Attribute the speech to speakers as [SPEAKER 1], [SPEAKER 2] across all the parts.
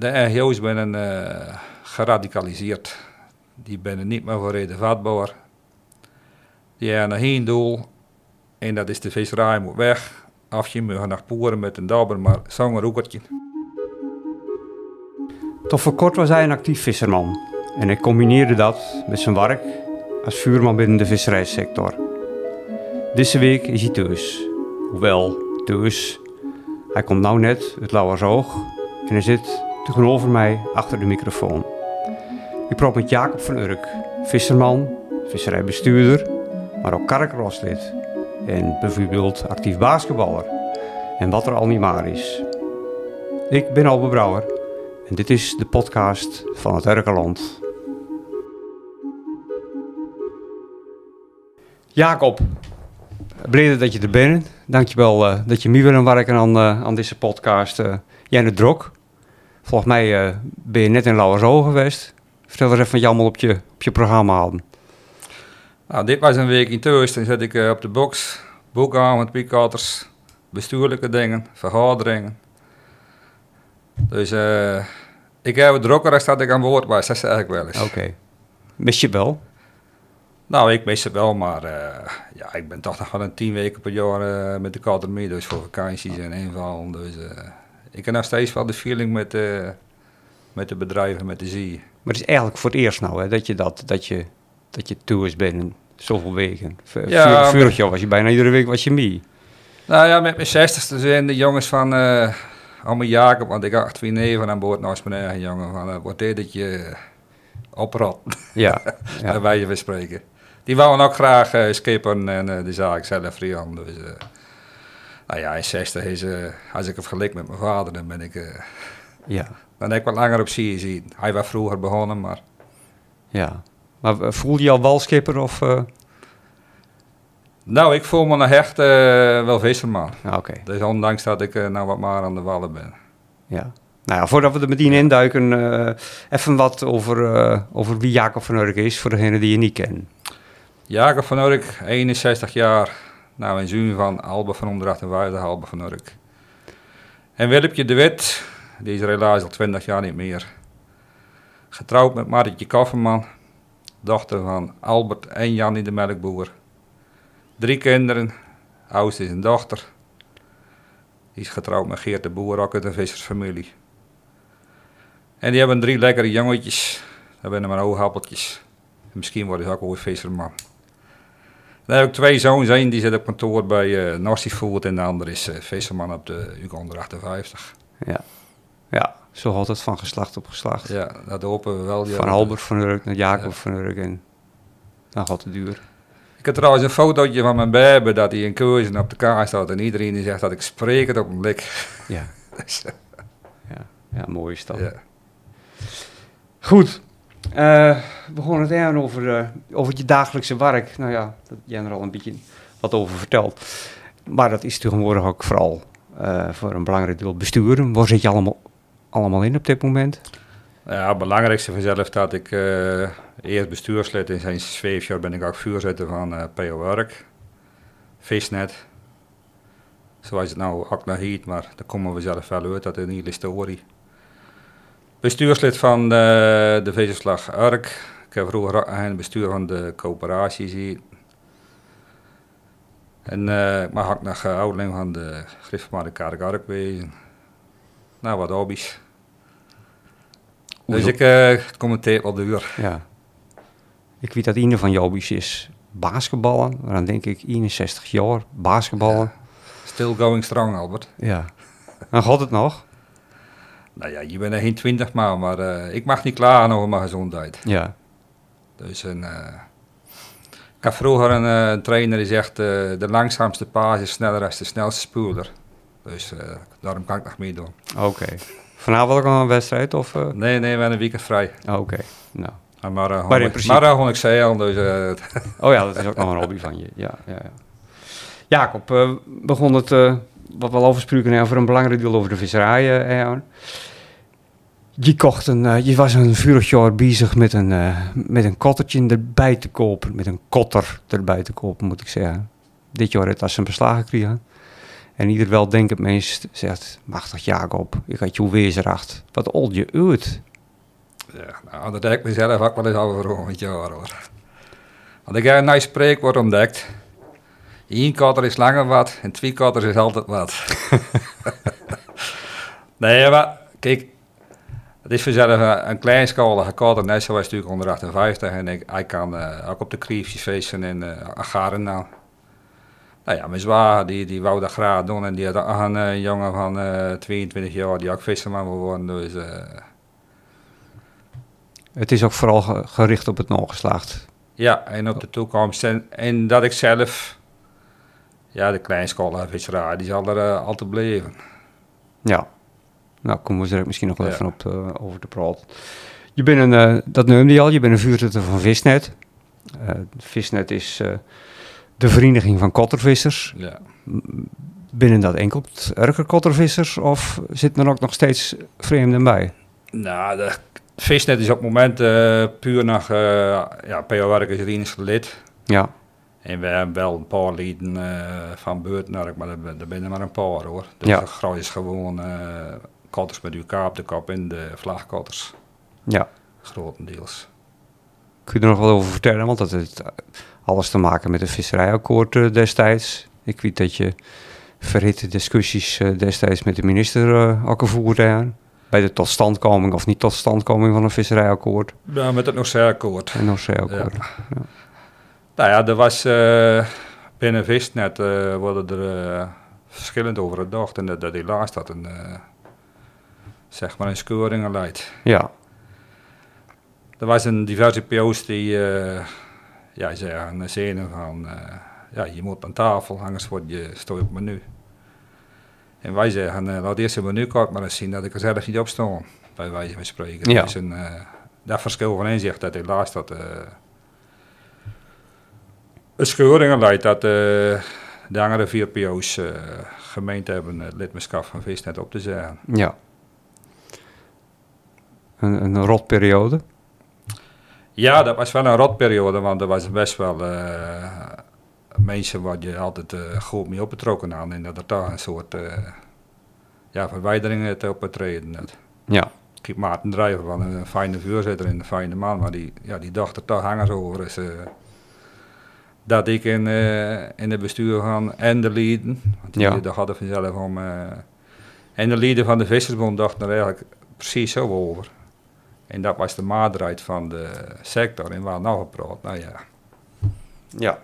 [SPEAKER 1] De NGO's zijn uh, geradicaliseerd. Die zijn niet meer voor de vatbaar. Die hebben één doel. En dat is de visserij moet weg. Of je moet naar poeren met een dabber, maar zo'n roekertje.
[SPEAKER 2] Tot voor kort was hij een actief visserman. En hij combineerde dat met zijn werk als vuurman binnen de visserijsector. Deze week is hij thuis. Hoewel, thuis. Hij komt nou net uit Lauwersoog en hij zit tegenover mij achter de microfoon. Ik praat met Jacob van Urk, visserman, visserijbestuurder, maar ook karkrooslid en bijvoorbeeld actief basketballer en wat er al niet maar is. Ik ben Albe Brouwer en dit is de podcast van het Urkeland. Jacob, blij dat je er bent. Dankjewel uh, dat je mee wil werken aan, uh, aan deze podcast. Uh, jij de drok. Volgens mij ben je net in Lauwersoog geweest. Vertel eens even wat je allemaal op je, op je programma hadden.
[SPEAKER 1] Nou, dit was een week in thuis. Dan zet ik op de box boeken met piekkatters, bestuurlijke dingen, vergaderingen. Dus ik heb het drukker als dat ik aan boord was, dat is eigenlijk wel eens.
[SPEAKER 2] Oké. Mis je wel?
[SPEAKER 1] Nou, ik mis het wel, maar uh, ja, ik ben toch nog wel een tien weken per jaar uh, met de kater mee, dus voor vakanties en invallen. Dus uh, ik heb nog steeds wel de feeling met, met de bedrijven, met de zee.
[SPEAKER 2] Maar het is eigenlijk voor het eerst nou, hè, dat je dat, dat je, dat je tours bent zoveel weken. V ja, vorig jaar was je bijna iedere week was je mee.
[SPEAKER 1] Nou ja, met mijn zestigste zijn de jongens van allemaal Jacob, want ik had twee neven aan boord naast mijn eigen jongen, van wat deed dat je oprot.
[SPEAKER 2] Ja,
[SPEAKER 1] ja. Daar wij je spreken die wouden ook graag uh, skippen en uh, die zag ik zelf Frian. Dus, uh, nou ja, in 60 is, als ik het gelijk met mijn vader, dan ben ik,
[SPEAKER 2] ja.
[SPEAKER 1] dan heb ik wat langer op zee zien. Hij was vroeger begonnen, maar...
[SPEAKER 2] Ja, maar voelde je al walskipper of...
[SPEAKER 1] Nou, ik voel me nog echt wel visserman.
[SPEAKER 2] Ja, Oké.
[SPEAKER 1] Dus ondanks dat ik nou wat maar aan de wallen ben.
[SPEAKER 2] Ja. Nou ja, voordat we er meteen induiken, even wat over, over wie Jacob van Urk is, voor degene die je niet kent.
[SPEAKER 1] Jacob van Urk, 61 jaar. Nou, een zoon van Albe van Onderdracht en Waarde, Albe van Urk. En Willempje de Wit, die is helaas al 20 jaar niet meer. Getrouwd met Martje Kofferman, dochter van Albert en Jannie de Melkboer. Drie kinderen, oudste is een dochter. Die is getrouwd met Geert de Boer, ook uit vissersfamilie. En die hebben drie lekkere jongetjes. Dat zijn maar oogappeltjes. Misschien worden ze ook ooit visserman. Dan heb ik twee zoons. Eén die zit op kantoor bij uh, Nasty Food en de andere is uh, visserman op de Uganda 58.
[SPEAKER 2] Ja. ja, zo gaat het van geslacht op geslacht.
[SPEAKER 1] Ja, dat hopen we wel.
[SPEAKER 2] Van Albert van Urk naar Jacob van Urk en dan gaat het duur.
[SPEAKER 1] Ik heb trouwens een fotootje van mijn baby dat hij in keuze op de kaart staat en iedereen die zegt dat ik spreek het op een blik.
[SPEAKER 2] Ja, dus, ja. ja mooi is dat.
[SPEAKER 1] Ja.
[SPEAKER 2] Goed, uh, we begonnen het even over, uh, over je dagelijkse werk. Nou ja, dat jij er al een beetje wat over vertelt. Maar dat is tegenwoordig ook vooral uh, voor een belangrijk deel besturen. Waar zit je allemaal, allemaal in op dit moment?
[SPEAKER 1] Ja, het belangrijkste vanzelf dat ik eerst bestuurslid en sinds vijf jaar ben ik ook vuurzitter van PO Werk. Visnet. Zoals het nou ook nog heet, maar daar komen we zelf wel uit, dat is een hele historie bestuurslid van de, de Vezelslag Ark. Ik heb vroeger een bestuur van de coöperaties hier. En uh, ik mag ook nog uh, ouderling van de Griffemaarde Kerk Ark wezen. Nou, wat hobby's. Dus ik uh, commenteer wel duur.
[SPEAKER 2] Ja. Ik weet dat een van je hobby's is basketballen. Dan denk ik 61 jaar, basketballen.
[SPEAKER 1] Still going strong, Albert.
[SPEAKER 2] Ja. En gaat het nog?
[SPEAKER 1] Nou ja, je bent er geen twintig maal, maar uh, ik mag niet klagen over mijn gezondheid.
[SPEAKER 2] Ja.
[SPEAKER 1] Dus een, uh, ik had vroeger een, uh, een trainer die zegt, de langzaamste paas is sneller dan de snelste spoeler. Dus daarom kan ik nog meedoen.
[SPEAKER 2] Oké. Okay. Vanavond ook nog een wedstrijd? Of,
[SPEAKER 1] Nee, nee, we hebben een weekend vrij.
[SPEAKER 2] Oké, okay. nou.
[SPEAKER 1] Maar, maar in principe... marathon ik zeil, dus...
[SPEAKER 2] oh ja, dat is ook nog een hobby van je. Ja, ja, ja. Jacob, begon het, wat we al over spreken, over een belangrijk deel over de visserij, je, kocht een, uh, je was een vurig jaar bezig met een, uh, met een kottertje erbij te kopen. Met een kotter erbij te kopen, moet ik zeggen. Dit jaar heeft dat zijn beslagen gekregen. En ieder wel denkend mens zegt, machtig Jacob, ik had je weersracht. Wat old je uit.
[SPEAKER 1] Ja, nou, dat denk ik mezelf ook wel eens over met jaar hoor. Want ik heb een nice spreekwoord ontdekt. Eén kater is langer wat en twee katers is altijd wat. nee, maar kijk, het is vanzelf een, kleinschalige kater. Net zoals natuurlijk onder 58 en ik, hij kan uh, ook op de kriefjes feesten en uh, agaren nou. Nou ja, mijn zwaar die, die wou dat graag doen en die had een uh, jongen van 22 jaar die ook visserman wil worden. Dus,
[SPEAKER 2] het is ook vooral gericht op het nageslacht.
[SPEAKER 1] Ja, en op de toekomst. En, en dat ik zelf, ja, de kleinschalige visserij, die zal er uh, altijd blijven.
[SPEAKER 2] Ja, nou komen we er misschien nog wel even op uh, over te praten. Je bent een, uh, dat noemde je al, je bent een vuurtutter van Visnet. Visnet is de vereniging van kottervissers.
[SPEAKER 1] Ja.
[SPEAKER 2] Binnen dat enkel erger kottervissers of zitten er ook nog steeds vreemden bij?
[SPEAKER 1] Nou, de Visnet is op het moment uh, puur nog, uh, ja, PO-werkers is lid.
[SPEAKER 2] Ja.
[SPEAKER 1] En we hebben wel een paar leden uh, van Beurtnerk, maar er, er zijn er maar een paar hoor. Dus
[SPEAKER 2] Ja.
[SPEAKER 1] is gewoon kotters met UK op de kop en de vlagkotters,
[SPEAKER 2] Ja.
[SPEAKER 1] grotendeels.
[SPEAKER 2] Kun je er nog wel over vertellen? Want dat heeft alles te maken met het visserijakkoord eh, destijds. Ik weet dat je verhitte discussies eh, destijds met de minister eh, ook gevoerd hebt. Bij de totstandkoming of niet totstandkoming van een visserijakkoord.
[SPEAKER 1] Ja, met het Noorzeeakkoord.
[SPEAKER 2] En Noordzeeakkoord.
[SPEAKER 1] Ja. Nou ja, er was uh, binnen Visnet uh, worden er uh, verschillend over gedacht en dat, dat helaas dat een, zeg maar een scoring leidt.
[SPEAKER 2] Ja.
[SPEAKER 1] Er was een diverse PO's die ja, zeggen, zenuwen van ja, je moet aan tafel, anders word je stooi op het menu. En wij zeggen, uh, laat eerst een menukaart maar eens zien dat ik er zelf niet op sta, bij wijze van spreken.
[SPEAKER 2] Ja.
[SPEAKER 1] Dus een, uh, dat verschil van inzicht dat helaas dat uh, een scheuringen leidt dat de andere vier PO's gemeend hebben het lidmaatschap van Visnet op te zeggen.
[SPEAKER 2] Ja. Een, een rotperiode?
[SPEAKER 1] Ja, dat was wel een rotperiode, want er was best wel mensen waar je altijd uh, goed mee opgetrokken aan en dat er daar een soort uh, ja, verwijdering te opgetreden had.
[SPEAKER 2] Ja.
[SPEAKER 1] Kijk, Maarten Drijver een fijne vuurzitter en een fijne man, maar die, ja, die dacht er toch hangers over. Dus, dat ik in, in het bestuur van en de lieden, want die
[SPEAKER 2] ja.
[SPEAKER 1] hadden vanzelf om, en de lieden van de Vissersbond dachten er eigenlijk precies zo over. En dat was de maatdraad van de sector en waar nou gepraat, nou ja.
[SPEAKER 2] Ja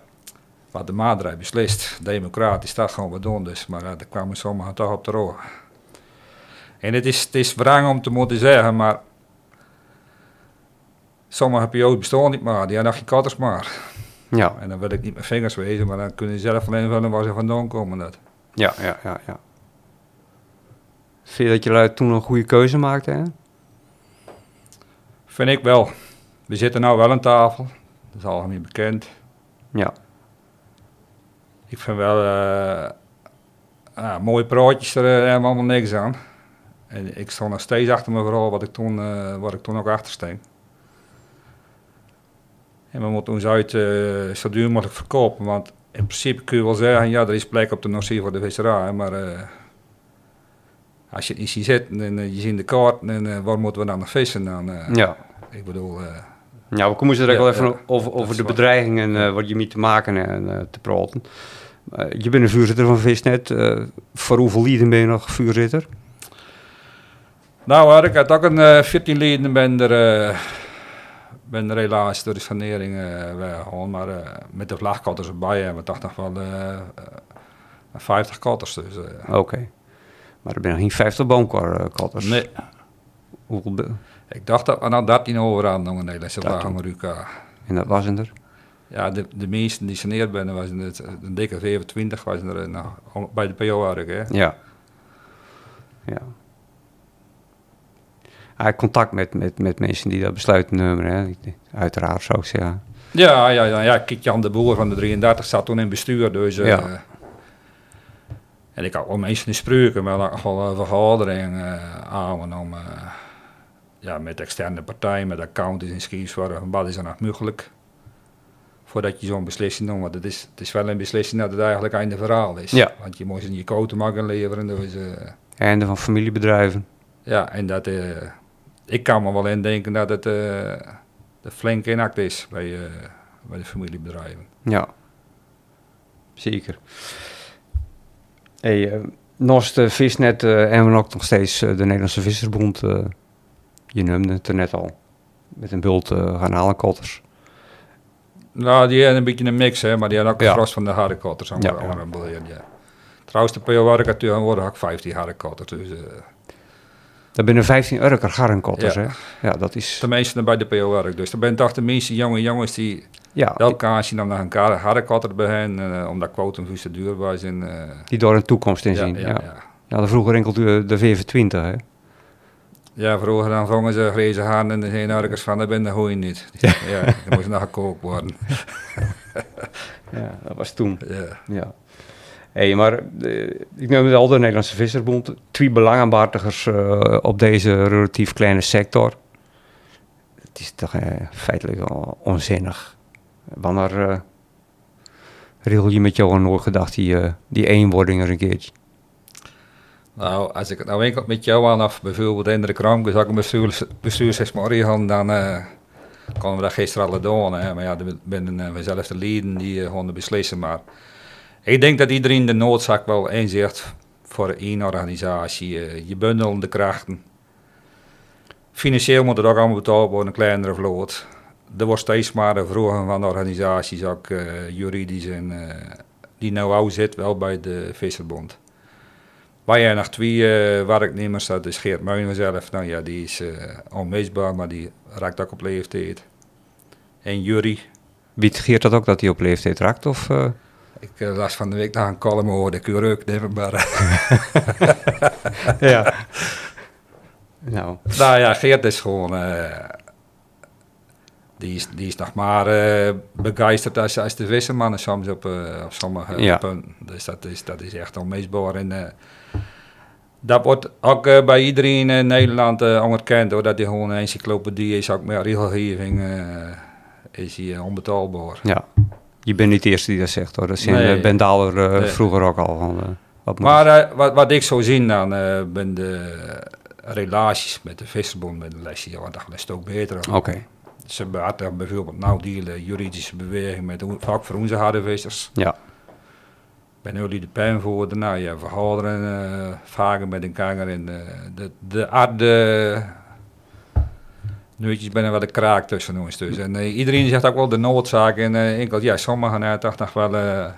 [SPEAKER 1] wat de maatregel beslist, democratisch, dat gaan we doen. Dus, maar daar kwamen sommigen toch op de roer. En het is, het is wrang om te moeten zeggen, maar sommige PO's bestaan niet meer, die hebben geen katters maar.
[SPEAKER 2] Ja.
[SPEAKER 1] En dan wil ik niet met vingers wezen, maar dan kunnen ze zelf alleen vullen waar ze vandaan komen. Dat.
[SPEAKER 2] Ja, ja, ja, ja. Vind je dat je toen een goede keuze maakte? Hè?
[SPEAKER 1] Vind ik wel. We zitten nou wel aan tafel, dat is algemeen bekend.
[SPEAKER 2] Ja.
[SPEAKER 1] Ik vind wel uh, uh, mooie praatjes, er uh, hebben allemaal niks aan. En ik sta nog steeds achter mijn verhaal wat ik toen, uh, wat ik toen ook achter steen. En we moeten ons uit zo duur mogelijk verkopen, want in principe kun je wel zeggen, ja, er is plek op de Noordzee voor de visserij, maar als je het niet ziet zitten en je ziet de kaart, en waar moeten we dan nog vissen? Dan,
[SPEAKER 2] ja.
[SPEAKER 1] Ik bedoel...
[SPEAKER 2] ja, we komen zo direct ja, wel even ja, over, over de bedreigingen uh, wat je mee te maken en uh, te praten. Uh, je bent een vuurzitter van Visnet. Uh, voor hoeveel lieden ben je nog vuurzitter?
[SPEAKER 1] Nou, ik had ook een uh, 14 leden ben er, ben er helaas door de sanering weggegaan. Maar met de vlagkatters erbij hebben we toch nog wel 50 katters. Dus,
[SPEAKER 2] Oké. Okay. Maar er zijn nog geen 50 boomkatters?
[SPEAKER 1] Nee.
[SPEAKER 2] Hoeveel
[SPEAKER 1] ik dacht dat we nou 13 over aan nog een Nederlandse vlaggen met elkaar.
[SPEAKER 2] En dat was er?
[SPEAKER 1] Ja, de, de meesten die saneerd ben, was het een dikke 25 was er nou, bij de PO hè?
[SPEAKER 2] Ja. Ja. Hij contact met, met, met mensen die dat besluiten nemen, hè? Uiteraard zou ik zeggen.
[SPEAKER 1] Ja, ja, ja, ja. Kijk, Jan de Boer van de 33 zat toen in bestuur, dus... Uh,
[SPEAKER 2] ja.
[SPEAKER 1] En ik had wel mensen in spreuken, maar ook wel een vergadering uh, aangenomen. Uh, ja, met externe partijen, met accountants en schemes, wat is er nog mogelijk. voordat je zo'n beslissing neemt. Want het is, het is wel een beslissing dat het eigenlijk einde verhaal is.
[SPEAKER 2] Ja.
[SPEAKER 1] Want je moet in je koten gaan leveren. Dus,
[SPEAKER 2] Einde van familiebedrijven.
[SPEAKER 1] ja, en dat, eh, ik kan me wel indenken dat het de flink inact is bij, bij de familiebedrijven.
[SPEAKER 2] Ja, zeker. Hey, naast visnet hebben we ook nog steeds de Nederlandse Vissersbond. Eh, je noemde het er net al. Met een bult uh, garnalenkotters.
[SPEAKER 1] Nou, die hebben een beetje een mix, hè, maar die hebben ook een
[SPEAKER 2] Ja.
[SPEAKER 1] gros van de harde kotters.
[SPEAKER 2] Ja,
[SPEAKER 1] Ja,
[SPEAKER 2] ja.
[SPEAKER 1] ja. Trouwens, de PO waar ik het ook 15 harde kotters. Dus eh
[SPEAKER 2] Daar binnen 15 Urker garnkotters,
[SPEAKER 1] Ja.
[SPEAKER 2] hè? Ja, dat is...
[SPEAKER 1] de meeste bij de PO werk. Dus er zijn toch de meeste jonge jongens die
[SPEAKER 2] Ja,
[SPEAKER 1] wel kans zien om naar een kar- harde kotter te hen, eh, omdat quotum te duur was. En, eh,
[SPEAKER 2] die door een toekomst in
[SPEAKER 1] ja,
[SPEAKER 2] zien.
[SPEAKER 1] ja,
[SPEAKER 2] Ja,
[SPEAKER 1] ja.
[SPEAKER 2] ja. ja. de vroeger enkel de, de VV20, hè?
[SPEAKER 1] Ja, vroeger dan vangen ze grijze haan en de zijn ergens van, dat ben de hooi niet. Ja, dan moest nog gekookt worden.
[SPEAKER 2] Ja, dat was toen.
[SPEAKER 1] Ja.
[SPEAKER 2] Ja. Hey, maar eh, ik noem het al de Nederlandse Vissersbond. Twee belangenbehartigers eh, op deze relatief kleine sector. Het is toch eh, feitelijk onzinnig. Wanneer regel je met jou nooit gedacht die, die eenwording er een keertje?
[SPEAKER 1] Nou, als ik het nou enkel met jou aan af, bijvoorbeeld in de kram, dus ik een dan eh konden we dat gisteren alle doen. Hè. Maar ja, binnen uh, we zelf de leden die uh, beslissen. Maar ik denk dat iedereen de noodzaak wel inzicht voor één organisatie. Uh, je bundelt de krachten. Financieel moet het ook allemaal betaald worden, een kleinere vloot. Er wordt steeds maar vroegen van organisaties, ook uh, juridisch en uh, die nou zit wel bij de Visserbond. Waar jij nog twee uh, werknemers, dat is Geert Meunen zelf, nou ja, die is uh, onmisbaar, maar die raakt ook op leeftijd. En Jury.
[SPEAKER 2] Biedt Geert dat ook dat hij op leeftijd raakt? Of, uh?
[SPEAKER 1] Ik uh, las van de week naar een column hoorde, ik reuk nemen, maar...
[SPEAKER 2] ja. Nou.
[SPEAKER 1] nou ja, Geert is gewoon... Uh, die, is, die is nog maar uh, begeisterd als, als de vissermannen soms op, op sommige
[SPEAKER 2] ja.
[SPEAKER 1] punten. Dus dat is, dat is echt onmisbaar. En, dat wordt ook uh, bij iedereen in Nederland uh, onderkend, hoor, dat die gewoon een encyclopedie is, ook met regelgeving is hier onbetaalbaar.
[SPEAKER 2] Ja, je bent niet de eerste die dat zegt hoor, dat zijn nee. Nee. vroeger ook al. Van,
[SPEAKER 1] wat maar wat, wat ik zo zie dan, ben de relaties met de visserbond, met de lesje, want dat is ook beter.
[SPEAKER 2] Oké. Okay.
[SPEAKER 1] Ze behartigen bijvoorbeeld nou die juridische beweging met onze harde vissers.
[SPEAKER 2] Ja
[SPEAKER 1] ben jullie de pen voor, nou ja, vergaderen, uh, vragen met elkaar en uh, de, de nuutjes ben wel de kraak tussen ons dus. En uh, iedereen zegt ook wel de noodzaak en enkel, ja, sommigen hebben toch nog wel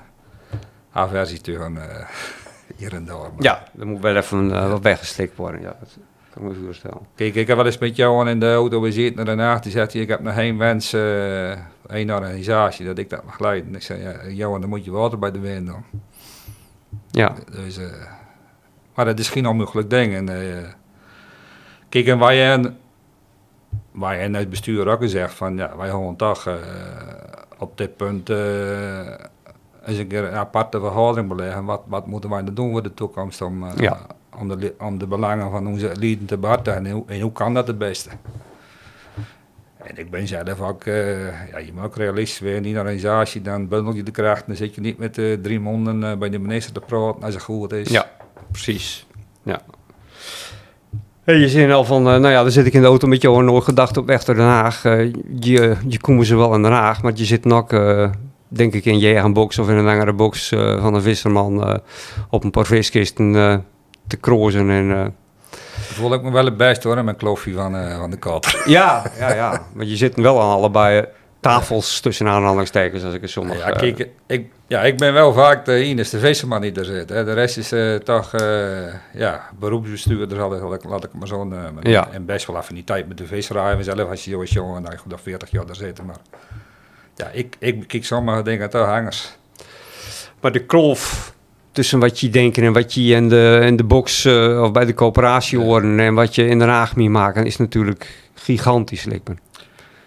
[SPEAKER 1] aversie tegen hier en daar. Maar.
[SPEAKER 2] Ja, dat moet wel even wat weggeslikt worden, ja. Dat kan ik me voorstellen.
[SPEAKER 1] Kijk, ik heb wel eens met jou in de auto gezeten naar de nacht, die zegt, ik heb nog geen wens, één organisatie, dat ik dat mag leiden. Ik zei, ja, Johan, dan moet je water bij de wind dan.
[SPEAKER 2] Ja.
[SPEAKER 1] Dus, uh, maar dat is geen onmogelijk ding. En, uh, kijk, en waar je, waar je in het bestuur ook zegt van ja, wij gewoon toch uh, op dit punt eens een keer een aparte verhouding beleggen. Wat, wat moeten wij dan doen voor de toekomst om,
[SPEAKER 2] ja.
[SPEAKER 1] om, de, om de belangen van onze lieden te behartigen en hoe, en hoe kan dat het beste? En ik ben zelf ook, uh, ja, je moet ook realistisch weer in die organisatie, dan bundel je de kracht, dan zit je niet met uh, drie monden uh, bij de minister te praten als het goed is.
[SPEAKER 2] Ja, precies. Ja. Je zei al van, nou ja, dan zit ik in de auto met jou nooit gedacht op weg naar Den Haag. je, je komen ze wel in Den Haag, maar je zit nog, denk ik, in je box of in een langere box van een visserman op een paar viskisten te krozen en
[SPEAKER 1] voel ik me wel het best hoor, mijn kloofje van, uh, van de kat.
[SPEAKER 2] Ja, ja, ja. Maar je zit wel aan allebei tafels tussen aanhalingstekens, als ik het zo mag
[SPEAKER 1] ja, kijk, ik, ja, ik ben wel vaak de enige visserman die er zit. Hè. De rest is uh, toch, uh, ja, beroepsbestuurder, laat ik, laat ik maar zo noemen.
[SPEAKER 2] Ja.
[SPEAKER 1] En best wel affiniteit met de visserij. En zelf als je jongens jongen, nou, goed, 40 jaar daar zitten. Maar ja, ik, ik kijk sommige dingen toch hangers.
[SPEAKER 2] Maar de kloof tussen wat je denkt en wat je in de, in de box uh, of bij de coöperatie horen en wat je in Den Haag mee maken, is natuurlijk gigantisch, lijkt.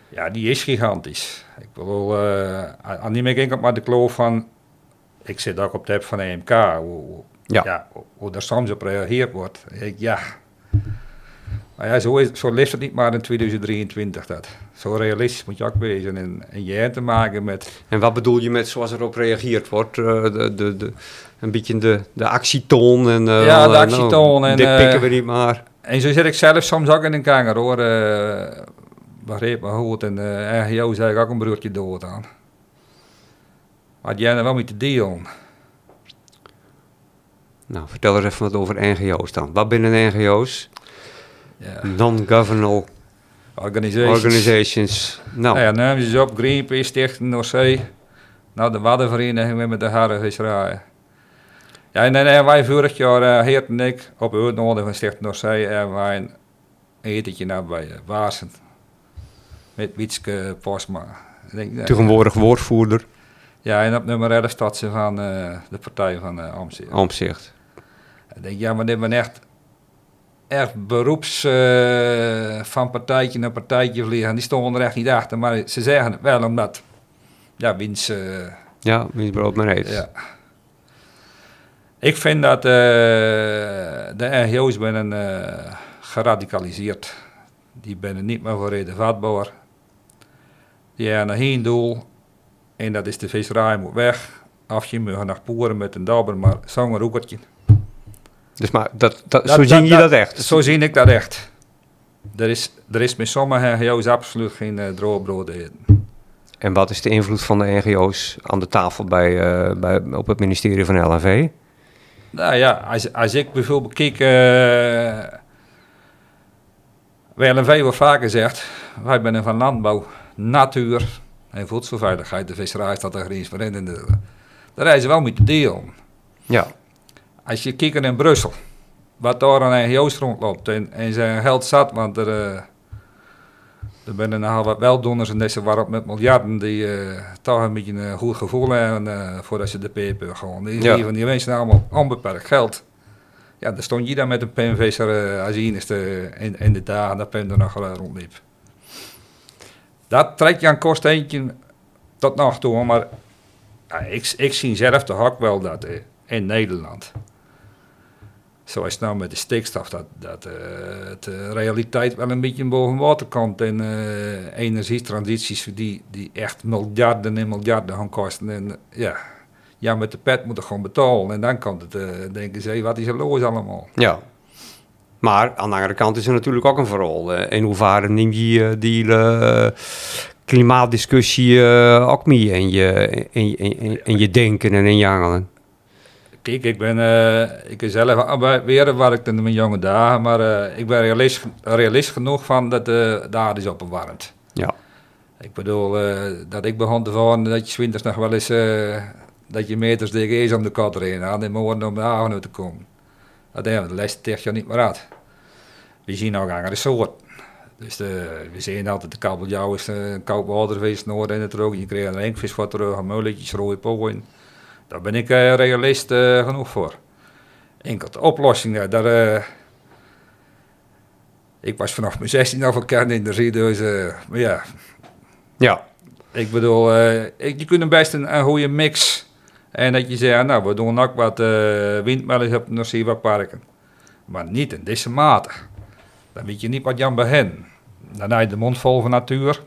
[SPEAKER 1] Ja, die is gigantisch. Ik bedoel, uh, aan die merk ik maar de kloof van, ik zit ook op de app van EMK, hoe,
[SPEAKER 2] ja.
[SPEAKER 1] ja. hoe er soms op gereageerd wordt. Ik, ja, Maar ja, zo, is, zo leeft het niet maar in 2023 dat. Zo realistisch moet je ook wezen en, en je te maken met...
[SPEAKER 2] En wat bedoel je met zoals erop reageerd wordt? Uh, de, de, de, een beetje de, de actietoon en... Uh,
[SPEAKER 1] ja, de actietoon nou, en...
[SPEAKER 2] Dit pikken we niet maar.
[SPEAKER 1] En zo zit ik zelf soms ook in een kanger hoor. Uh, begreep me goed. En uh, RGO zei ik ook een broertje dood aan. Maar jij er wel met te delen.
[SPEAKER 2] Nou, vertel eens even wat over NGO's dan. Wat binnen NGO's? Ja. Non-governmental
[SPEAKER 1] organizations.
[SPEAKER 2] organizations.
[SPEAKER 1] Nou. nou ja, nemen ze op Greenpeace, Stichting Noordzee. Nou, de Waddenvereniging met de Harrenvisserij. Ja, en dan hebben wij vorig jaar, uh, Heert en ik, op uitnodiging van Stichting Noordzee, hebben wij een etentje naar bij Waasen. Met Wietske Posma.
[SPEAKER 2] Tegenwoordig woordvoerder.
[SPEAKER 1] Ja, en op nummer 11 staat ze van uh, de partij van uh. Omzicht. Ik denk, ja, maar dit ben echt, echt beroeps uh, van partijtje naar partijtje vliegen. Die stonden er echt niet achter, maar ze zeggen het wel omdat, ja, wiens...
[SPEAKER 2] ja, wiens brood maar eet.
[SPEAKER 1] Ja. Ik vind dat de RGO's zijn geradicaliseerd. Die zijn niet meer voor reden vatbaar. Die hebben geen doel en dat is de visserij moet weg. Afje, we gaan naar Poeren met een dabber, maar zo'n roekertje.
[SPEAKER 2] Dus maar dat, dat, zo zie je dat, echt?
[SPEAKER 1] Zo zie ik dat echt. Er is, er is met sommige NGO's absoluut geen uh, droge brood eten.
[SPEAKER 2] En wat is de invloed van de NGO's aan de tafel bij, uh, bij, op het ministerie van LNV?
[SPEAKER 1] Nou ja, als, als ik bijvoorbeeld kijk... Uh, LNV wordt vaker gezegd, wij zijn van landbouw, natuur, en voedselveiligheid, de visserij staat daar geen voor in. Daar reizen wel met de deel.
[SPEAKER 2] Ja.
[SPEAKER 1] Als je kijkt in Brussel, wat daar aan NGO's rondloopt en, en zijn geld zat, want er, uh, er zijn nogal wat weldoners in deze wereld met miljarden die uh, toch een beetje een goed gevoel hebben uh, voordat ze de peper gewoon. Die ja. van die mensen allemaal onbeperkt geld. Ja, dan stond je dan met een penvisser uh, als je in, in de dagen dat pen er nog rondliep. Dat trekt je aan kost eentje tot nog toe. Maar ja, ik, ik zie zelf toch ook wel dat in Nederland, zoals nou met de stikstof, dat, dat de realiteit wel een beetje boven water komt. En uh, energietransities die, die echt miljarden en miljarden gaan kosten. En ja, ja, met de pet moet er gewoon betalen. En dan komt het, denken ze, wat is er los allemaal?
[SPEAKER 2] Ja, maar aan de andere kant is er natuurlijk ook een verhaal. In hoeverre neem je die klimaatdiscussie ook mee in je, in, in, in, je denken en in je hangelen?
[SPEAKER 1] Kijk, ik ben, ik ben zelf weer waar ik in mijn jonge dagen, maar ik ben realist, realist genoeg van dat de aarde is opgewarmd.
[SPEAKER 2] Ja.
[SPEAKER 1] Ik bedoel, dat ik begon te varen dat je winters nog wel eens, dat je meters dik is om de kat erin aan en morgen om de haven te komen. Dat hebben we de laatste tien jaar niet meer uit. We zien ook andere soort. Dus de, we zien altijd de kabeljauw is een eh, koud watervis, noord in het droog. Je krijgt een enkvis wat terug, een mulletjes, rode pooien. Daar ben ik uh, realist uh, genoeg voor. Enkel de oplossing, daar... Uh, ik was vanaf mijn 16 al van in de dus maar ja.
[SPEAKER 2] Ja.
[SPEAKER 1] Ik bedoel, ik, je kunt best een, een goede mix en dat je zegt, nou, we doen ook wat uh, windmolens op de parken. Maar niet in deze mate. Dan weet je niet wat Jan hen. Dan heb je de mond vol van natuur.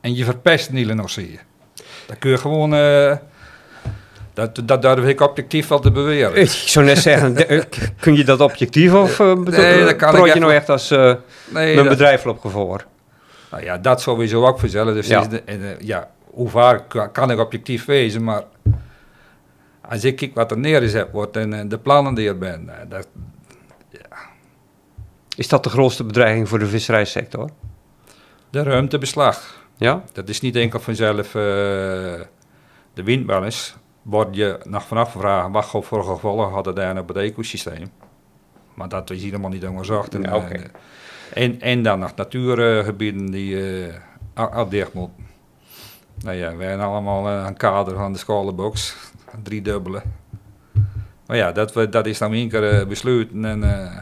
[SPEAKER 1] En je verpest niet nog zie Dan kun je gewoon... Uh, dat, dat durf ik objectief wel te beweren.
[SPEAKER 2] Ik zou net zeggen, eh, kun je dat objectief of uh, nee, dat kan ik je nou echt als uh, nee, mijn dat, bedrijf opgevoerd?
[SPEAKER 1] Nou ja, dat sowieso ook vanzelf. Dus ja. De, ja, hoe vaak kan ik objectief wezen, maar als ik kijk wat er neergezet wordt en de plannen die er zijn, dat, ja.
[SPEAKER 2] Is dat de grootste bedreiging voor de visserijsector?
[SPEAKER 1] De ruimtebeslag.
[SPEAKER 2] Ja?
[SPEAKER 1] Dat is niet enkel vanzelf de windmolens. Word je nog vanaf gevraagd wat voor gevolgen hadden daar op het ecosysteem. Maar dat is helemaal niet onderzocht. En, ja, okay. en, en, dan nog natuurgebieden die uh, afdicht moeten. Nou ja, wij hebben allemaal uh, een kader van de scholenbox, drie dubbele. Maar ja, dat, we, dat is dan één keer besloten en... Uh,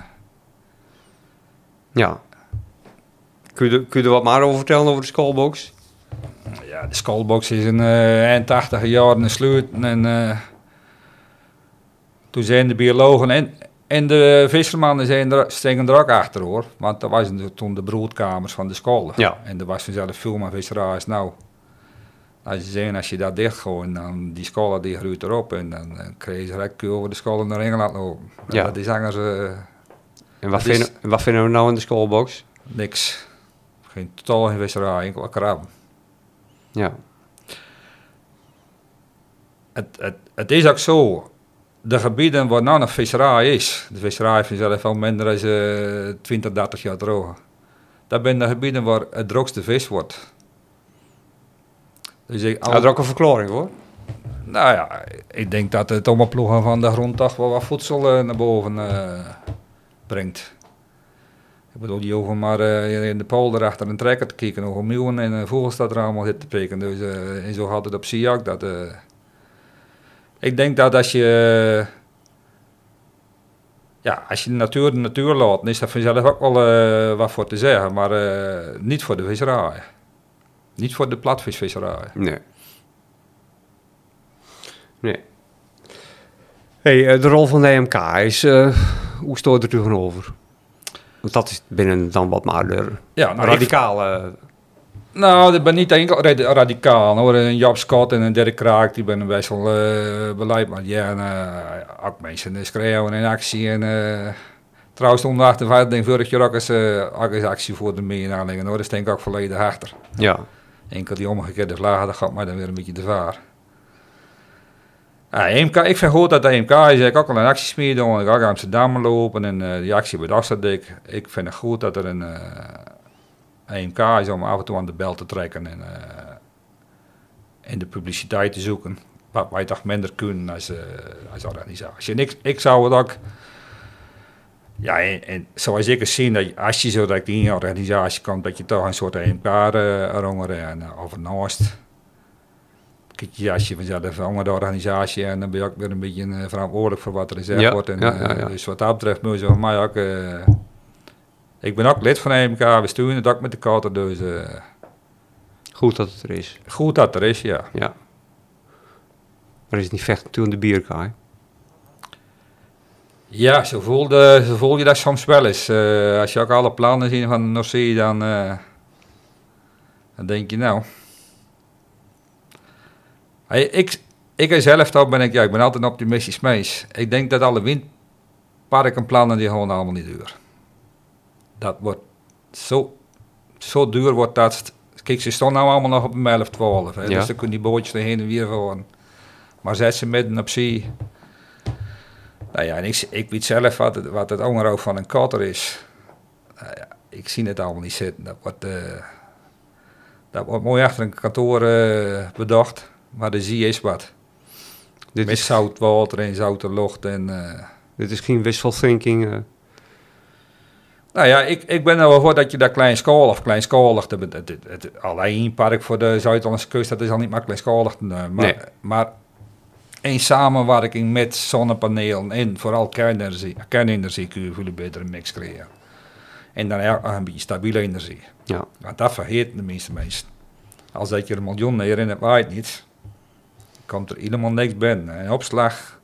[SPEAKER 2] ja. Kun je, kun je er wat meer over vertellen over de schoolbox?
[SPEAKER 1] Ja, de schoolbox is in uh, eind 80 jaren gesloten en toen zijn de biologen en, En de vissermannen zijn er, steken er ook achter hoor. Want dat waren toen de broodkamers van de school.
[SPEAKER 2] Ja.
[SPEAKER 1] En er was vanzelf veel meer visserij nou. Als je zegt, als je dat dichtgooit, dan die scholen die groeit erop. En dan eh, kreeg je direct over de scholen naar Engeland lopen.
[SPEAKER 2] Ja.
[SPEAKER 1] Dat is anders eh,
[SPEAKER 2] En wat,
[SPEAKER 1] is-
[SPEAKER 2] vinden, en wat vinden we nou in de schoolbox?
[SPEAKER 1] niks. Geen totaal geen visserij, enkel krabben.
[SPEAKER 2] Ja.
[SPEAKER 1] Het, het, het is ook zo. De gebieden waar nou nog visserij is, de visserij is vanzelf al minder dan eh 20, 30 jaar droog. Dat zijn de gebieden waar het droogste vis wordt. Dus ik,
[SPEAKER 2] Had er ook een verklaring hoor.
[SPEAKER 1] nou ja, ik denk dat het omploegen van de grond toch wel wat voedsel eh, naar boven eh, brengt. Ik bedoel, je hoeft maar eh, in de polder achter een trekker te kijken, hoeveel meeuwen en uh, vogels dat er allemaal zit te pikken. Dus, eh, en zo had het op ook. Dat, eh, ik denk dat als je, ja, als je de natuur de natuur laat, dan is dat vanzelf ook wel eh, wat voor te zeggen. Maar eh, niet voor de visserij. Niet voor de platvisvisserij.
[SPEAKER 2] Nee. Nee. Hey, de rol van de EMK is, eh, hoe stoort er tegenover? Want dat is binnen dan wat maar de
[SPEAKER 1] Ja, nou, ik-
[SPEAKER 2] radicale...
[SPEAKER 1] Nou, ik ben niet enkel rad- radicaal hoor. Een Job Scott en een Dirk Kraak, die ben best wel eh, beleid. Maar ja, en, eh, ook mensen eh, schreeuwen in actie. En, eh, trouwens, toen de 58 denk ik vorig jaar ook eens, eh, ook eens actie voor de meer aanleggen hoor. Dat denk ik ook volledig achter.
[SPEAKER 2] Ja.
[SPEAKER 1] Enkel die omgekeerde vlaggen, dat gaat mij dan weer een beetje te vaar. Ja, EMK, ik vind goed dat de EMK is. Ik ook al een actiesmeer doen. Ik ga Amsterdam lopen en eh, die actie bij Dagstaddik. Ik vind het goed dat er een EMK is om af en toe aan de bel te trekken en eh, in de publiciteit te zoeken. Wat wij toch minder kunnen als, als organisatie. En ik, ik zou het ook... Ja, en, en zoals ik het zie, dat als je zo direct in je organisatie komt, dat je toch een soort EMK uh, en uh, naast. Kijk, je als je vanzelf onder de organisatie en dan ben je ook weer een beetje eh, verantwoordelijk voor wat er gezegd
[SPEAKER 2] Ja,
[SPEAKER 1] wordt. En,
[SPEAKER 2] ja, ja,
[SPEAKER 1] eh. Dus wat dat betreft moet je voor mij ook... eh, ik ben ook lid van EMK, we sturen het ook met de kater, dus
[SPEAKER 2] Goed dat het er is.
[SPEAKER 1] goed dat er is, ja.
[SPEAKER 2] Ja. Maar is het niet vechten toen de bierkaai?
[SPEAKER 1] Ja, zo voelde, zo voel je dat soms wel eens. Als je ook alle plannen ziet van de Noordzee, dan, dan denk je nou... Ik, ik zelf toch ben ik, ja, ik ben altijd een optimistisch mens. Ik denk dat alle windparkenplannen die gewoon allemaal niet duur. Dat wordt zo, zo duur wordt dat. Kijk, ze staan nou allemaal nog op een 11, 12. Hè,
[SPEAKER 2] Ja.
[SPEAKER 1] Dus dan kunnen die bootjes er heen en weer gewoon. Maar zet ze midden op zee. Nou ja, en ik, ik weet zelf wat het, wat het onderhoud van een kater is. Nou ja, ik zie het allemaal niet zitten. Dat wordt, eh, dat wordt mooi achter een kantoor eh, bedacht. Maar de zie is wat.
[SPEAKER 2] Dit
[SPEAKER 1] Met
[SPEAKER 2] is,
[SPEAKER 1] zout water en zoute lucht. En, eh,
[SPEAKER 2] dit is geen wishful thinking. eh.
[SPEAKER 1] nou ja, ik, ik ben er wel voor dat je dat kleinschalig, kleinschalig, het, het, alleen een park voor de Zuid-Hollandse kust, dat is al niet maar kleinschalig. Maar,
[SPEAKER 2] Nee.
[SPEAKER 1] maar een samenwerking met zonnepanelen en vooral kernenergie, kernenergie kun je veel betere mix creëren. En dan ook een beetje stabiele energie.
[SPEAKER 2] ja.
[SPEAKER 1] Want dat vergeet de meeste mensen. Als dat je een miljoen neer in het waait niet, komt er helemaal niks binnen. En opslag,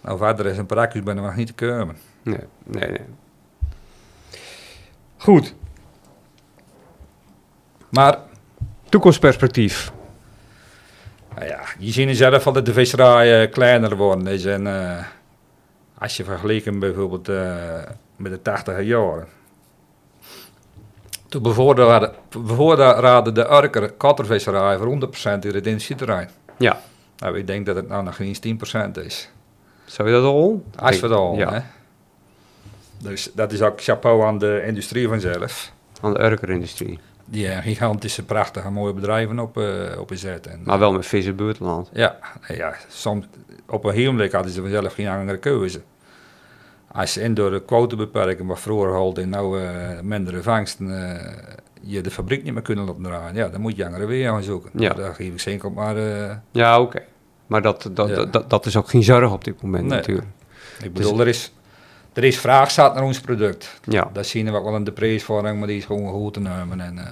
[SPEAKER 1] nou verder is een praktisch ben er nog niet te komen.
[SPEAKER 2] Nee, nee, nee. Goed.
[SPEAKER 1] Maar
[SPEAKER 2] Toekomstperspectief.
[SPEAKER 1] Nou ja, je ziet zelf al dat de visserij eh, kleiner worden is. En eh, als je vergelijkt bijvoorbeeld eh, met de 80 jaren. Toen bevoorraadde de Urker kattervisserij voor 100% in het industrieterrein.
[SPEAKER 2] Ja.
[SPEAKER 1] Nou, ik denk dat het nou nog eens 10% is.
[SPEAKER 2] Zou je dat al?
[SPEAKER 1] Als we het al,
[SPEAKER 2] Ja.
[SPEAKER 1] hè. Dus dat is ook chapeau aan de industrie vanzelf.
[SPEAKER 2] Aan de urkerindustrie.
[SPEAKER 1] Die eh, gigantische, prachtige, mooie bedrijven op, eh op zetten. En,
[SPEAKER 2] Maar wel met vis in buitenland.
[SPEAKER 1] Ja, ja soms, op een heel moment hadden ze vanzelf geen andere keuze. Als ze in door de quotebeperking, wat vroeger holde en nou eh mindere vangsten, eh, je de fabriek niet meer kunnen laten draaien, ja, dan moet je andere weer gaan zoeken.
[SPEAKER 2] Ja.
[SPEAKER 1] Maar daar geef ik zeker op maar, eh,
[SPEAKER 2] Ja, oké. Maar dat, dat,
[SPEAKER 1] Ja.
[SPEAKER 2] dat, dat is ook geen zorg op dit moment
[SPEAKER 1] Nee.
[SPEAKER 2] natuurlijk.
[SPEAKER 1] ik bedoel, er, is, er is vraag staat naar ons product.
[SPEAKER 2] Ja.
[SPEAKER 1] Dat zien we ook wel in de prijsvorming, maar die is gewoon goed te nemen. En, eh,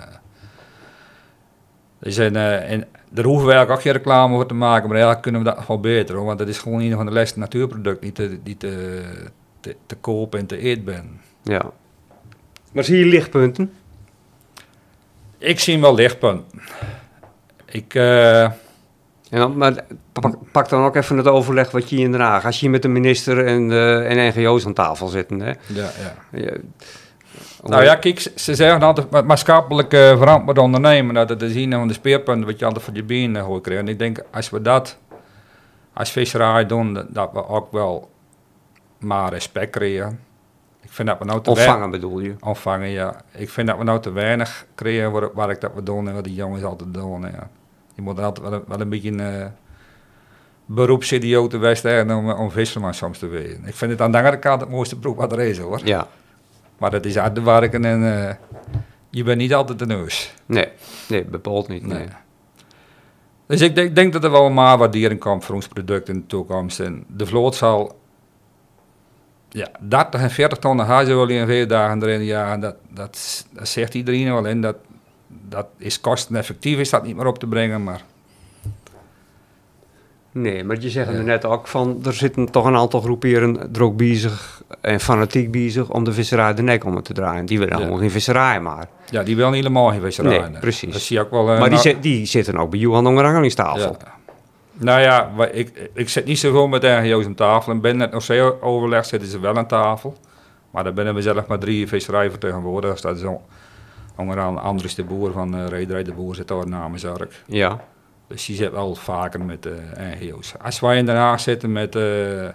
[SPEAKER 1] er zijn, eh, en daar hoeven we eigenlijk ook geen reclame voor te maken, maar eigenlijk kunnen we dat wel beter. Hoor, want het is gewoon een van de leukste natuurproducten die te, die te, te, te koop en te eten ben.
[SPEAKER 2] Ja. Maar zie je lichtpunten?
[SPEAKER 1] Ik zie wel lichtpunten. Ik, eh,
[SPEAKER 2] En dan, maar pak, pak dan ook even het overleg wat je hier in Den Haag... Als je hier met de minister en, eh, en NGO's aan tafel zitten, hè?
[SPEAKER 1] ja, ja. Nou ja, kijk, ze- ze zeggen altijd ma- maatschappelijk eh, verantwoord ondernemen. Dat het is een van de speerpunten wat je altijd voor je benen hoort krijgen. En ik denk, als we dat als visserij doen, dat- dat we ook wel maar respect krijgen. Ik vind dat we nou te
[SPEAKER 2] Ontvangen bedoel je?
[SPEAKER 1] ontvangen, ja. Ik vind dat we nou te weinig krijgen waar, waar ik dat we doen en wat die jongens altijd doen. Ja. Je moet altijd wel, een- wel een beetje een uh, beroepsidiote wezen om, om visserman soms te wezen. Ik vind het aan de andere kant het mooiste beroep wat er is hoor.
[SPEAKER 2] Ja.
[SPEAKER 1] Maar dat is uit de werken en eh, je bent niet altijd de neus.
[SPEAKER 2] Nee, nee, bepaald niet. Nee.
[SPEAKER 1] Nee. Dus ik denk, denk dat er wel maar waardering komt voor ons product in de toekomst. En de vloot zal ja, 30 en 40 ton hazen wel in vier dagen erin. Ja, dat, dat, dat zegt iedereen wel in. Dat, dat is kosteneffectief, is dat niet meer op te brengen. Maar
[SPEAKER 2] Nee, maar je zegt
[SPEAKER 1] Ja.
[SPEAKER 2] er net ook van... er zitten toch een aantal groeperen er ook bezig... en fanatiek bezig om de visserij de nek om te draaien. Die willen
[SPEAKER 1] Ja.
[SPEAKER 2] gewoon geen visserij maar.
[SPEAKER 1] ja, die willen helemaal geen visserij.
[SPEAKER 2] Nee, precies.
[SPEAKER 1] Dat zie je ook wel. eh,
[SPEAKER 2] maar die,
[SPEAKER 1] nou-
[SPEAKER 2] die zitten ook bij Johan onderhangelingstafel.
[SPEAKER 1] Ja. Nou ja, ik, ik zit niet zoveel met NGO's aan tafel. En binnen het NOC-overleg zitten ze wel aan tafel. Maar daar binnen we zelf maar drie visserijvertegenwoordigers. Dat is onder andere Andries de Boer van uh, Rederij de Boer zit daar namens Urk.
[SPEAKER 2] Ja.
[SPEAKER 1] Dus die zit wel vaker met de NGO's. Als wij in Den Haag zitten met, eh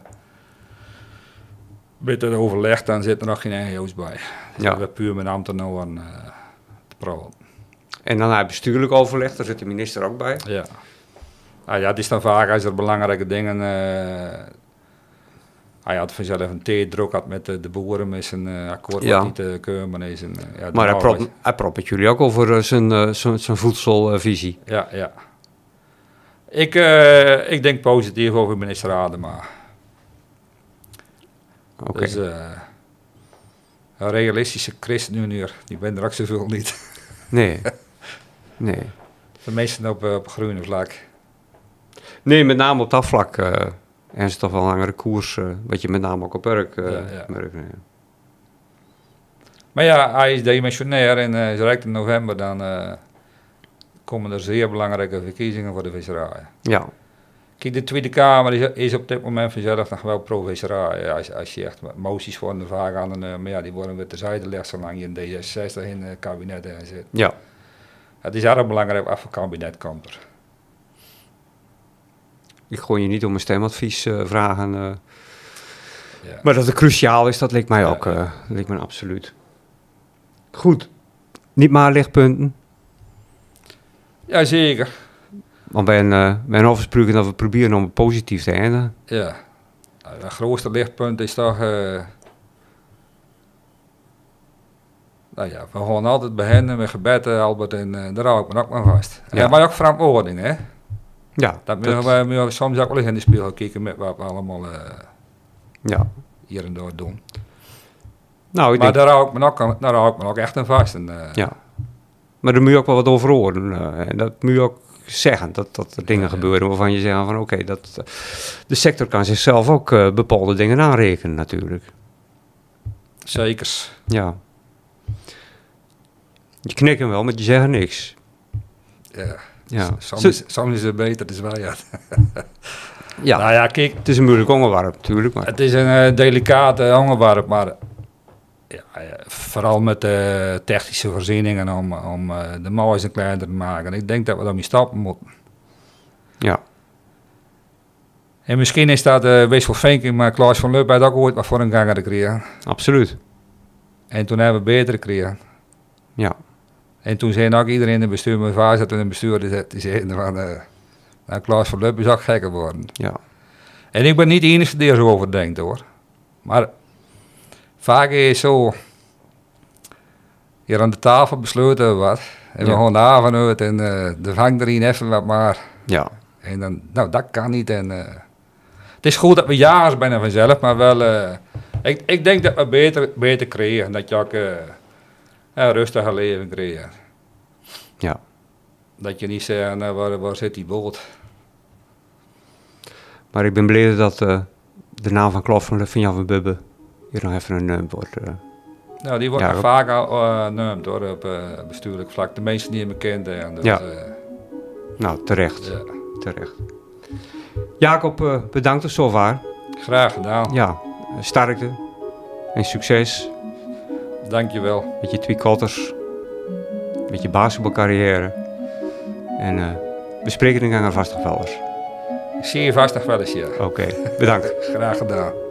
[SPEAKER 1] met het overleg, dan zitten er nog geen NGO's bij. Dus
[SPEAKER 2] Ja.
[SPEAKER 1] we puur met ambtenaren eh te praten.
[SPEAKER 2] En dan je bestuurlijk overleg, daar zit de minister ook bij.
[SPEAKER 1] Ja. Nou ja, het is dan vaak als er belangrijke dingen. eh, hij had vanzelf een theedruk had met de, de boeren met zijn eh, akkoord
[SPEAKER 2] Ja.
[SPEAKER 1] wat niet te keuren is. En, eh, ja,
[SPEAKER 2] Maar hij
[SPEAKER 1] was-
[SPEAKER 2] hij jullie ook over zijn, zijn, zijn voedselvisie.
[SPEAKER 1] Ja, ja. Ik, ik denk positief over minister Adema.
[SPEAKER 2] Oké.
[SPEAKER 1] Dus een realistische ChristenUnie, die ben er ook zoveel niet.
[SPEAKER 2] Nee. Nee.
[SPEAKER 1] De meesten op, op groene vlak.
[SPEAKER 2] Nee, met name op dat vlak. eh en is toch wel een langere koers, eh, wat je met name ook op Urk eh, merkt. ja.
[SPEAKER 1] Maar ja, hij is demissionair en uh, direct in november dan komen er zeer belangrijke verkiezingen voor de visserij.
[SPEAKER 2] Ja,
[SPEAKER 1] Kijk, de Tweede Kamer is, is op dit moment vanzelf nog wel pro-visserij. Als, als je echt moties worden vaak aan, en, maar ja, die worden weer terzijde gelegd zolang je in D66 in het kabinet in zit.
[SPEAKER 2] ja.
[SPEAKER 1] Het is erg belangrijk wat voor kabinet komt er.
[SPEAKER 2] Ik gooi je niet om een stemadvies eh, vragen. eh.
[SPEAKER 1] Ja.
[SPEAKER 2] Maar dat het cruciaal is, dat lijkt mij
[SPEAKER 1] Ja,
[SPEAKER 2] ook. eh lijkt me absoluut. Goed. Niet maar lichtpunten.
[SPEAKER 1] Jazeker.
[SPEAKER 2] Want bij een, bij een afspraak dat we proberen om positief te eindigen.
[SPEAKER 1] Ja. Nou, Het grootste lichtpunt is toch... nou ja, we gaan altijd beginnen met gebeden, Albert, en daar hou ik me ook maar vast.
[SPEAKER 2] Ja.
[SPEAKER 1] Ja. Maar ook verantwoording, hè.
[SPEAKER 2] Ja,
[SPEAKER 1] Dat moeten we, we soms ook wel eens in de spiegel kijken met wat we allemaal eh,
[SPEAKER 2] ja.
[SPEAKER 1] hier en daar doen.
[SPEAKER 2] Nou, ik
[SPEAKER 1] maar
[SPEAKER 2] denk,
[SPEAKER 1] daar hou, ik me ook, daar hou ik me ook echt aan vast. En, eh,
[SPEAKER 2] ja. Maar daar moet je ook wel wat over horen. eh, en dat moet je ook zeggen, dat, dat er dingen
[SPEAKER 1] Ja,
[SPEAKER 2] gebeuren waarvan je zegt van oké, dat de sector kan zichzelf ook bepaalde dingen aanrekenen natuurlijk.
[SPEAKER 1] Zekers.
[SPEAKER 2] Ja. Je knikt hem wel, maar je zegt niks.
[SPEAKER 1] Ja.
[SPEAKER 2] Ja.
[SPEAKER 1] Soms,
[SPEAKER 2] Zo-
[SPEAKER 1] is, soms is het beter, het is wel ja.
[SPEAKER 2] ja.
[SPEAKER 1] Nou ja, kijk,
[SPEAKER 2] Het is een moeilijk onderwerp natuurlijk, maar
[SPEAKER 1] Het is een eh, delicate onderwerp, maar ja, vooral met de technische voorzieningen om, om eh, de moois kleiner te maken. Ik denk dat we daarmee stappen moeten.
[SPEAKER 2] ja.
[SPEAKER 1] En misschien is dat uh, van Venking, maar Klaas van Leup had ook ooit wat voor een ganger gekregen.
[SPEAKER 2] Absoluut.
[SPEAKER 1] En toen hebben we beter gekregen.
[SPEAKER 2] Ja.
[SPEAKER 1] En toen zei ook iedereen in het bestuur, mijn vader zat in het bestuur, die zei- die zei van, eh nou, Klaas van Leup is ook gek geworden.
[SPEAKER 2] Ja.
[SPEAKER 1] En ik ben niet de enige die er zo over denkt hoor. Maar vaak is zo. Hier aan de tafel besloten wat. En we gaan de avond uit en eh er hangt er een even wat maar.
[SPEAKER 2] Ja.
[SPEAKER 1] En dan, nou dat kan niet. En, eh, het is goed dat we jagers bijna vanzelf, maar wel. ik, ik denk dat we beter, beter creëren. Dat je ook een rustiger leven creëert.
[SPEAKER 2] Ja.
[SPEAKER 1] Dat je niet zegt, nou, waar, waar zit die boot?
[SPEAKER 2] Maar ik ben blij dat eh, de naam van Klaas van, Jan van Bubbe hier nog even een neum wordt. eh.
[SPEAKER 1] Nou, die wordt
[SPEAKER 2] Ja,
[SPEAKER 1] vaak al eh, hoor, op bestuurlijk vlak. De meesten die me kenden. En dus,
[SPEAKER 2] Ja. nou, terecht,
[SPEAKER 1] ja.
[SPEAKER 2] terecht. Jacob, bedankt er zover.
[SPEAKER 1] Graag gedaan.
[SPEAKER 2] Ja, sterkte en succes
[SPEAKER 1] Dankjewel.
[SPEAKER 2] met je twee kotters, met je basketbalcarrière. En eh we spreken de gang vast nog wel eens.
[SPEAKER 1] Ik zie je vast nog wel eens, ja.
[SPEAKER 2] Oké, bedankt.
[SPEAKER 1] Graag gedaan.